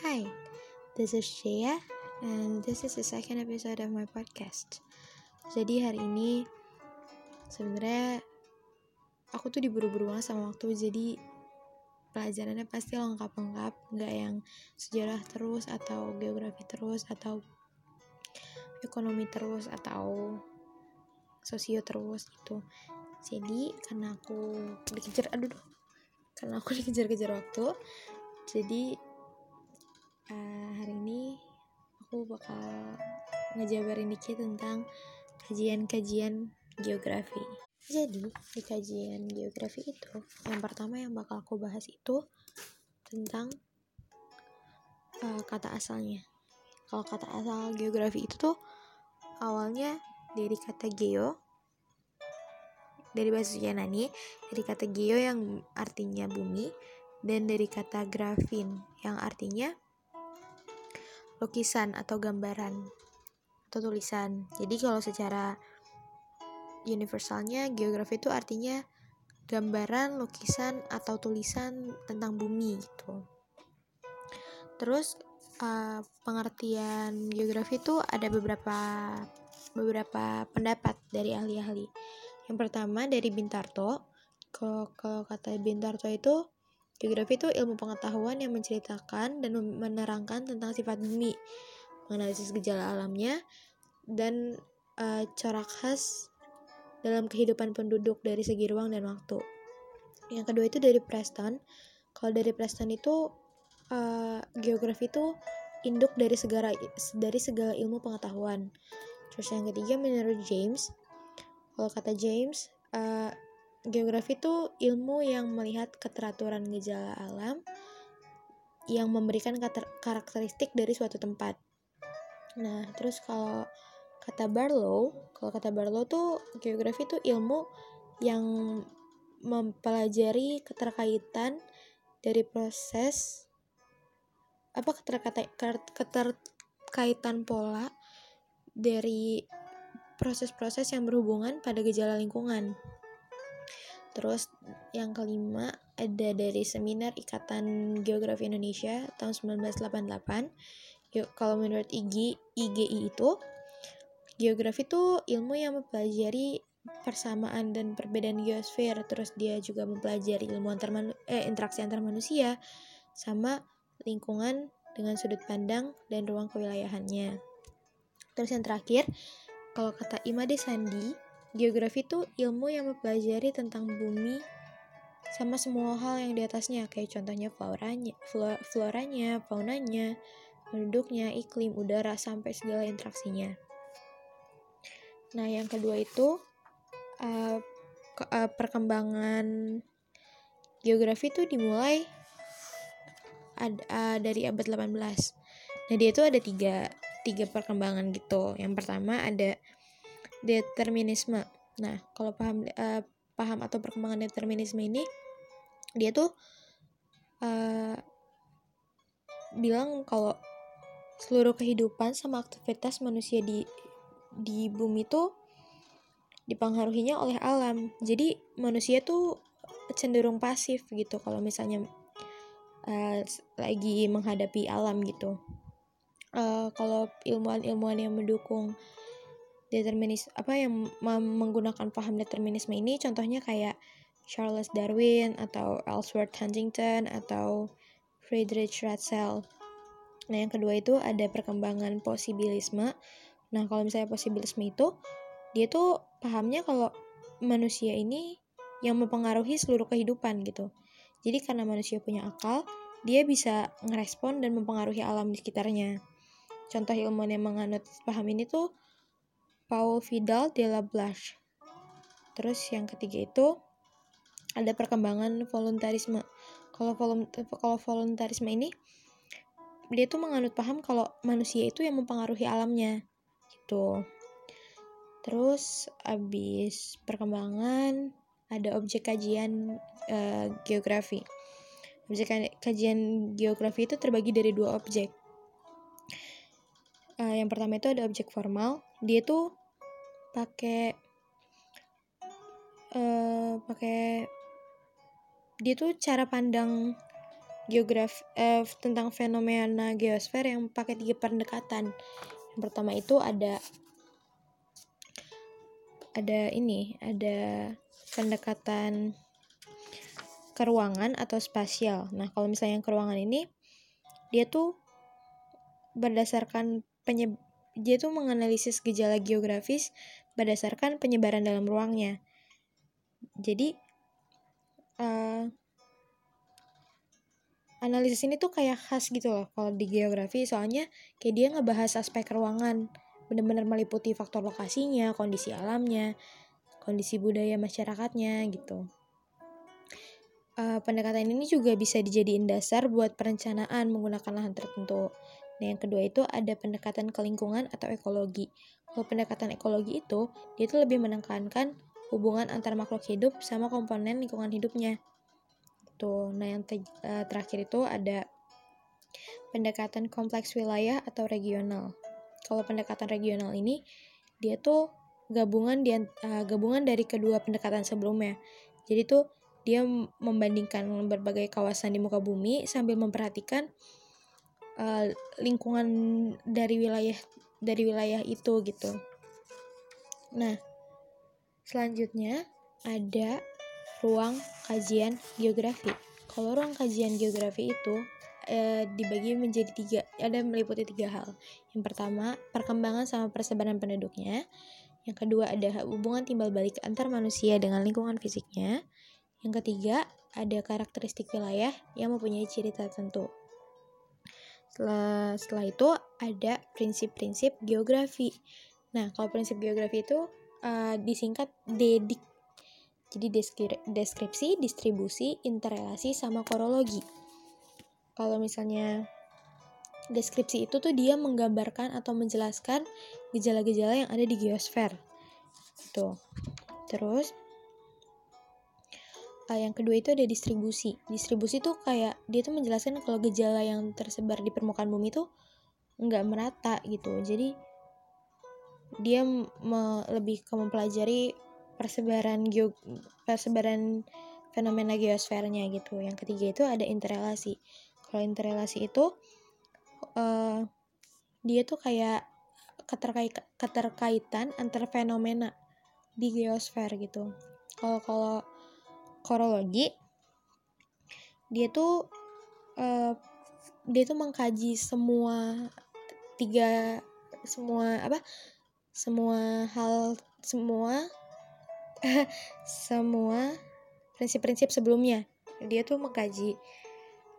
Hi, this is Shea and this is the second episode of my podcast. Jadi hari ini sebenarnya aku tuh diburu-buru banget sama waktu jadi pelajarannya pasti lengkap-lengkap, nggak yang sejarah terus atau geografi terus atau ekonomi terus atau sosio terus gitu. Jadi karena aku dikejar aduh karena aku dikejar-kejar waktu jadi uh, hari ini aku bakal ngejabarin dikit tentang kajian-kajian geografi. Jadi di kajian geografi itu yang pertama yang bakal aku bahas itu tentang uh, kata asalnya. Kalau kata asal geografi itu tuh awalnya dari kata geo dari bahasa Yunani dari kata geo yang artinya bumi dan dari kata grafin yang artinya lukisan atau gambaran atau tulisan. Jadi kalau secara universalnya geografi itu artinya gambaran, lukisan atau tulisan tentang bumi gitu. Terus uh, pengertian geografi itu ada beberapa beberapa pendapat dari ahli-ahli. Yang pertama dari Bintarto. Kalau kalau kata Bintarto itu Geografi itu ilmu pengetahuan yang menceritakan dan menerangkan tentang sifat bumi, menganalisis gejala alamnya, dan uh, corak khas dalam kehidupan penduduk dari segi ruang dan waktu. Yang kedua itu dari Preston. Kalau dari Preston itu uh, geografi itu induk dari segala dari segala ilmu pengetahuan. Terus yang ketiga menurut James, kalau kata James, uh, Geografi itu ilmu yang melihat keteraturan gejala alam yang memberikan karakteristik dari suatu tempat. Nah, terus kalau kata Barlow, kalau kata Barlow tuh geografi itu ilmu yang mempelajari keterkaitan dari proses apa keterkaitan pola dari proses-proses yang berhubungan pada gejala lingkungan. Terus yang kelima ada dari seminar Ikatan Geografi Indonesia tahun 1988. Yuk, kalau menurut IG, IGI itu geografi itu ilmu yang mempelajari persamaan dan perbedaan geosfer. Terus dia juga mempelajari ilmu antar eh, interaksi antar manusia sama lingkungan dengan sudut pandang dan ruang kewilayahannya. Terus yang terakhir, kalau kata Imade Sandi, Geografi itu ilmu yang mempelajari tentang bumi sama semua hal yang di atasnya, kayak contohnya floranya, floranya, faunanya, penduduknya, iklim, udara, sampai segala interaksinya. Nah, yang kedua itu uh, ke, uh, perkembangan geografi itu dimulai ad, uh, dari abad 18. Nah, dia itu ada tiga, tiga perkembangan gitu. Yang pertama ada determinisme. Nah, kalau paham uh, paham atau perkembangan determinisme ini dia tuh uh, bilang kalau seluruh kehidupan sama aktivitas manusia di di bumi tuh dipengaruhinya oleh alam. Jadi manusia tuh cenderung pasif gitu kalau misalnya uh, lagi menghadapi alam gitu. Uh, kalau ilmuwan-ilmuwan yang mendukung determinis apa yang menggunakan paham determinisme ini contohnya kayak Charles Darwin atau Ellsworth Huntington atau Friedrich Ratzel. Nah, yang kedua itu ada perkembangan posibilisme. Nah, kalau misalnya posibilisme itu dia tuh pahamnya kalau manusia ini yang mempengaruhi seluruh kehidupan gitu. Jadi karena manusia punya akal, dia bisa ngerespon dan mempengaruhi alam di sekitarnya. Contoh ilmuwan yang menganut paham ini tuh Paul Vidal de la Blache. Terus yang ketiga itu ada perkembangan voluntarisme. Kalau kalau voluntarisme ini dia tuh menganut paham kalau manusia itu yang mempengaruhi alamnya gitu. Terus abis perkembangan ada objek kajian uh, geografi. Objek kajian geografi itu terbagi dari dua objek. Uh, yang pertama itu ada objek formal. Dia tuh pakai uh, pakai dia tuh cara pandang geografi eh, tentang fenomena geosfer yang pakai tiga pendekatan. Yang pertama itu ada ada ini, ada pendekatan keruangan atau spasial. Nah, kalau misalnya yang keruangan ini dia tuh berdasarkan penyeb dia tuh menganalisis gejala geografis berdasarkan penyebaran dalam ruangnya. Jadi uh, analisis ini tuh kayak khas gitu loh kalau di geografi soalnya kayak dia ngebahas aspek ruangan benar-benar meliputi faktor lokasinya, kondisi alamnya, kondisi budaya masyarakatnya gitu. Uh, pendekatan ini juga bisa dijadiin dasar buat perencanaan menggunakan lahan tertentu. Nah, yang kedua itu ada pendekatan ke lingkungan atau ekologi. Kalau pendekatan ekologi itu, dia itu lebih menekankan hubungan antar makhluk hidup sama komponen lingkungan hidupnya gitu. Nah, yang uh, terakhir itu ada pendekatan kompleks wilayah atau regional. Kalau pendekatan regional ini dia tuh gabungan di, uh, gabungan dari kedua pendekatan sebelumnya. Jadi tuh dia membandingkan berbagai kawasan di muka bumi sambil memperhatikan uh, lingkungan dari wilayah dari wilayah itu gitu. Nah, selanjutnya ada ruang kajian geografi. Kalau ruang kajian geografi itu e, dibagi menjadi tiga, ada meliputi tiga hal. Yang pertama, perkembangan sama persebaran penduduknya. Yang kedua, ada hubungan timbal balik antar manusia dengan lingkungan fisiknya. Yang ketiga, ada karakteristik wilayah yang mempunyai ciri tertentu. Setelah, itu ada prinsip-prinsip geografi. Nah, kalau prinsip geografi itu uh, disingkat DEDIK jadi deskripsi, distribusi, interrelasi, sama korologi. Kalau misalnya deskripsi itu tuh dia menggambarkan atau menjelaskan gejala-gejala yang ada di geosfer. Tuh. Terus uh, yang kedua itu ada distribusi. Distribusi tuh kayak dia tuh menjelaskan kalau gejala yang tersebar di permukaan bumi tuh nggak merata gitu. Jadi dia lebih ke mempelajari persebaran geo persebaran fenomena geosfernya gitu. Yang ketiga itu ada interrelasi. Kalau interrelasi itu uh, dia tuh kayak keterkait keterkaitan antar fenomena di geosfer gitu. Kalau kalau korologi dia tuh uh, dia tuh mengkaji semua tiga semua apa semua hal semua semua prinsip-prinsip sebelumnya. Dia tuh mengkaji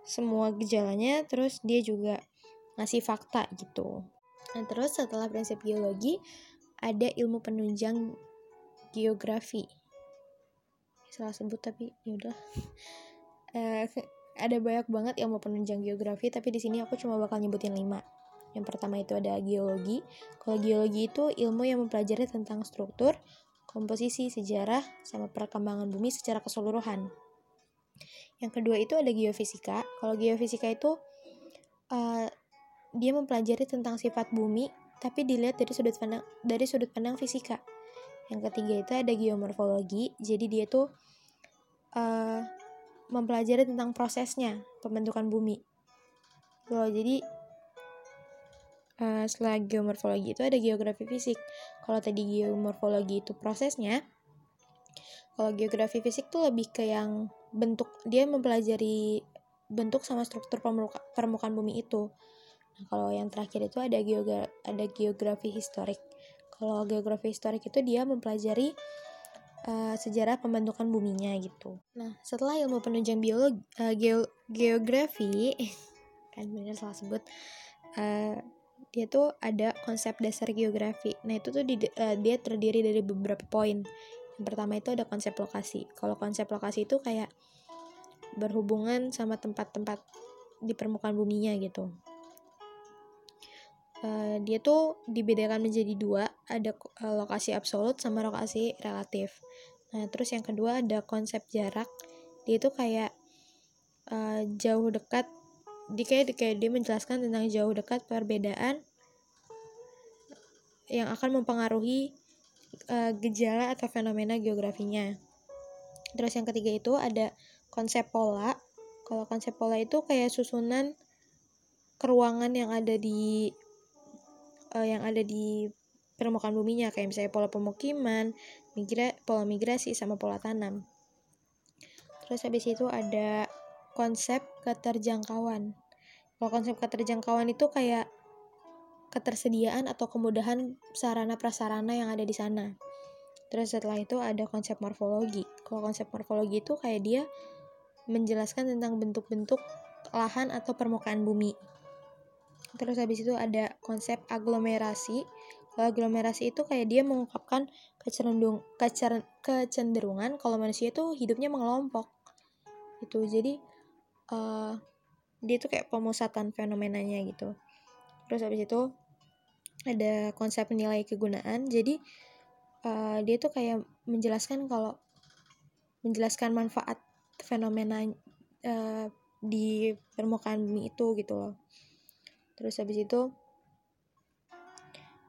semua gejalanya, terus dia juga ngasih fakta gitu. Nah, terus setelah prinsip geologi, ada ilmu penunjang geografi. Salah sebut tapi yaudah. Uh, ada banyak banget ilmu penunjang geografi, tapi di sini aku cuma bakal nyebutin lima. Yang pertama itu ada geologi. Kalau geologi itu ilmu yang mempelajari tentang struktur, komposisi, sejarah, sama perkembangan bumi secara keseluruhan. Yang kedua itu ada geofisika. Kalau geofisika itu uh, dia mempelajari tentang sifat bumi, tapi dilihat dari sudut pandang dari sudut pandang fisika. Yang ketiga itu ada geomorfologi. Jadi dia tuh uh, mempelajari tentang prosesnya pembentukan bumi. Loh, jadi uh, setelah geomorfologi itu ada geografi fisik. Kalau tadi geomorfologi itu prosesnya, kalau geografi fisik tuh lebih ke yang bentuk, dia mempelajari bentuk sama struktur permuka, permukaan bumi itu. Nah, kalau yang terakhir itu ada geogra ada geografi historik. Kalau geografi historik itu dia mempelajari uh, sejarah pembentukan buminya gitu. Nah, setelah ilmu penunjang biologi uh, geo geografi kan benar salah sebut uh, dia tuh ada konsep dasar geografi. Nah, itu tuh di, uh, dia terdiri dari beberapa poin. Yang pertama itu ada konsep lokasi. Kalau konsep lokasi itu kayak berhubungan sama tempat-tempat di permukaan buminya gitu. Uh, dia tuh dibedakan menjadi dua, ada uh, lokasi absolut sama lokasi relatif. Nah, terus yang kedua ada konsep jarak. Dia tuh kayak uh, jauh dekat di kayak, kayak dia menjelaskan tentang jauh dekat perbedaan yang akan mempengaruhi uh, gejala atau fenomena geografinya. Terus yang ketiga itu ada konsep pola. Kalau konsep pola itu kayak susunan keruangan yang ada di uh, yang ada di permukaan buminya kayak misalnya pola pemukiman, migra, pola migrasi sama pola tanam. Terus habis itu ada konsep keterjangkauan. Kalau konsep keterjangkauan itu kayak ketersediaan atau kemudahan sarana prasarana yang ada di sana. Terus setelah itu ada konsep morfologi. Kalau konsep morfologi itu kayak dia menjelaskan tentang bentuk-bentuk lahan atau permukaan bumi. Terus habis itu ada konsep aglomerasi. Kalau aglomerasi itu kayak dia mengungkapkan kecenderung, kecer, kecenderungan kalau manusia itu hidupnya mengelompok. Itu jadi uh, dia itu kayak pemusatan fenomenanya gitu. Terus habis itu ada konsep nilai kegunaan. Jadi uh, dia tuh kayak menjelaskan kalau menjelaskan manfaat fenomena uh, di permukaan bumi itu gitu loh. Terus habis itu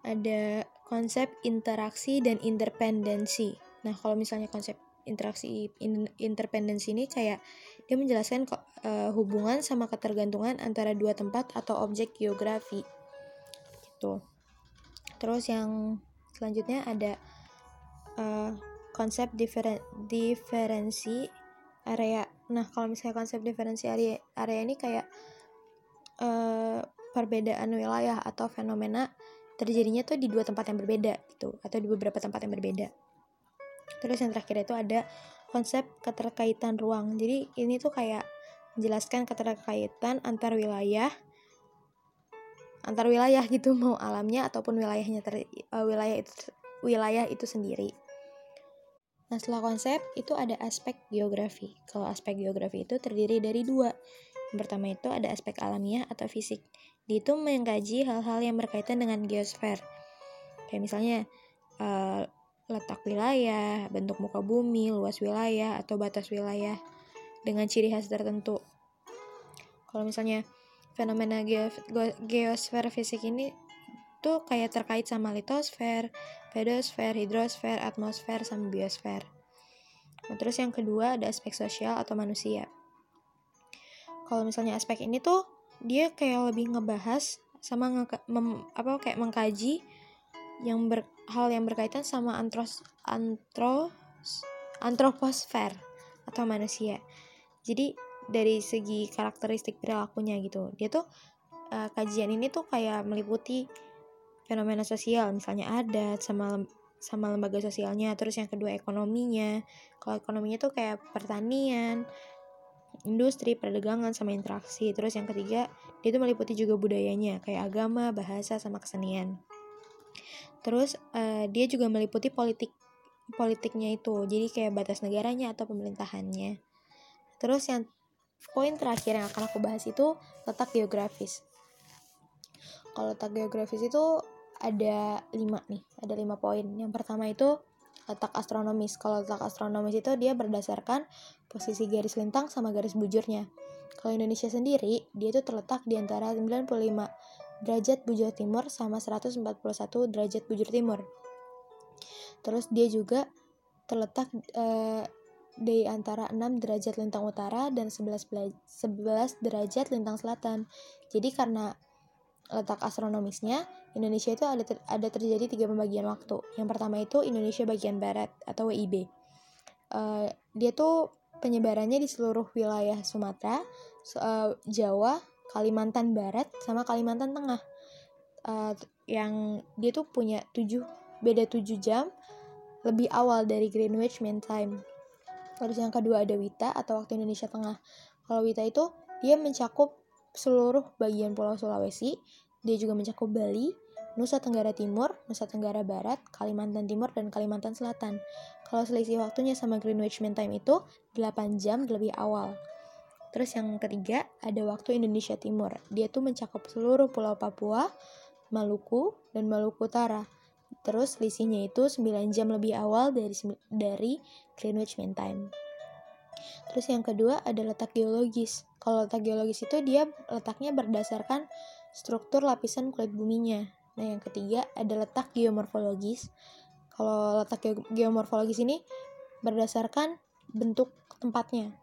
ada konsep interaksi dan interpendensi. Nah, kalau misalnya konsep interaksi in, interpendensi ini kayak dia menjelaskan uh, hubungan sama ketergantungan antara dua tempat atau objek geografi. Gitu. Terus yang selanjutnya ada uh, konsep diferen diferensi area. Nah, kalau misalnya konsep diferensi area, area ini kayak uh, perbedaan wilayah atau fenomena terjadinya tuh di dua tempat yang berbeda gitu atau di beberapa tempat yang berbeda. Terus yang terakhir itu ada konsep keterkaitan ruang. Jadi ini tuh kayak menjelaskan keterkaitan antar wilayah antar wilayah gitu mau alamnya ataupun wilayahnya ter, uh, wilayah itu wilayah itu sendiri. Nah, setelah konsep itu ada aspek geografi. Kalau aspek geografi itu terdiri dari dua. Yang pertama itu ada aspek alamiah atau fisik. Itu mengkaji hal-hal yang berkaitan dengan geosfer. Kayak misalnya uh, letak wilayah, bentuk muka bumi, luas wilayah, atau batas wilayah dengan ciri khas tertentu. Kalau misalnya fenomena geos geosfer fisik ini tuh kayak terkait sama litosfer, pedosfer, hidrosfer, atmosfer, sama biosfer. Nah, terus yang kedua ada aspek sosial atau manusia. Kalau misalnya aspek ini tuh dia kayak lebih ngebahas sama nge mem, apa kayak mengkaji yang ber, hal yang berkaitan sama antros antros antroposfer atau manusia. Jadi dari segi karakteristik perilakunya gitu. Dia tuh uh, kajian ini tuh kayak meliputi fenomena sosial. Misalnya adat sama sama lembaga sosialnya. Terus yang kedua ekonominya. Kalau ekonominya tuh kayak pertanian industri perdagangan sama interaksi terus yang ketiga dia tuh meliputi juga budayanya kayak agama bahasa sama kesenian terus uh, dia juga meliputi politik politiknya itu jadi kayak batas negaranya atau pemerintahannya terus yang poin terakhir yang akan aku bahas itu letak geografis. Kalau letak geografis itu ada lima nih, ada lima poin. Yang pertama itu letak astronomis. Kalau letak astronomis itu dia berdasarkan posisi garis lintang sama garis bujurnya. Kalau Indonesia sendiri, dia itu terletak di antara 95 derajat bujur timur sama 141 derajat bujur timur. Terus dia juga terletak eh, di antara 6 derajat lintang utara dan 11, 11 derajat lintang selatan. Jadi karena letak astronomisnya, Indonesia itu ada ter, ada terjadi tiga pembagian waktu. Yang pertama itu Indonesia bagian barat atau WIB. Uh, eh, dia tuh penyebarannya di seluruh wilayah Sumatera, uh, Jawa, Kalimantan Barat, sama Kalimantan Tengah. Uh, yang dia tuh punya tujuh beda 7 jam lebih awal dari Greenwich Mean Time Terus yang kedua ada Wita atau waktu Indonesia Tengah. Kalau Wita itu dia mencakup seluruh bagian Pulau Sulawesi, dia juga mencakup Bali, Nusa Tenggara Timur, Nusa Tenggara Barat, Kalimantan Timur, dan Kalimantan Selatan. Kalau selisih waktunya sama Greenwich Mean Time itu 8 jam lebih awal. Terus yang ketiga ada waktu Indonesia Timur. Dia tuh mencakup seluruh Pulau Papua, Maluku, dan Maluku Utara. Terus selisihnya itu 9 jam lebih awal dari dari Greenwich Mean Time. Terus yang kedua ada letak geologis. Kalau letak geologis itu dia letaknya berdasarkan struktur lapisan kulit buminya. Nah, yang ketiga ada letak geomorfologis. Kalau letak geomorfologis ini berdasarkan bentuk tempatnya.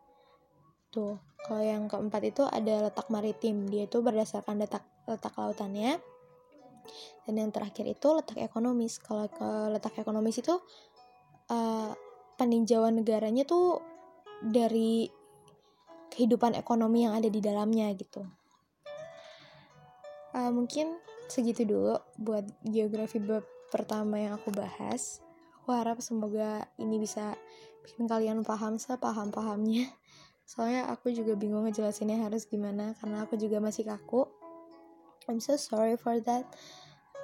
Tuh. Kalau yang keempat itu ada letak maritim, dia itu berdasarkan letak letak lautannya. Dan yang terakhir itu letak ekonomis. Kalau ke letak ekonomis itu uh, peninjauan negaranya tuh dari kehidupan ekonomi yang ada di dalamnya gitu. Uh, mungkin segitu dulu buat geografi bab pertama yang aku bahas. Aku harap semoga ini bisa bikin kalian paham sepaham-pahamnya soalnya aku juga bingung ngejelasinnya harus gimana karena aku juga masih kaku I'm so sorry for that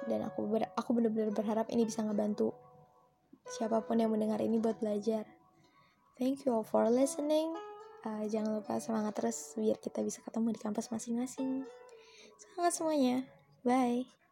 dan aku ber aku benar-benar berharap ini bisa ngebantu siapa pun yang mendengar ini buat belajar thank you all for listening. Uh, jangan lupa semangat terus biar kita bisa ketemu di kampus masing-masing. Semangat semuanya. Bye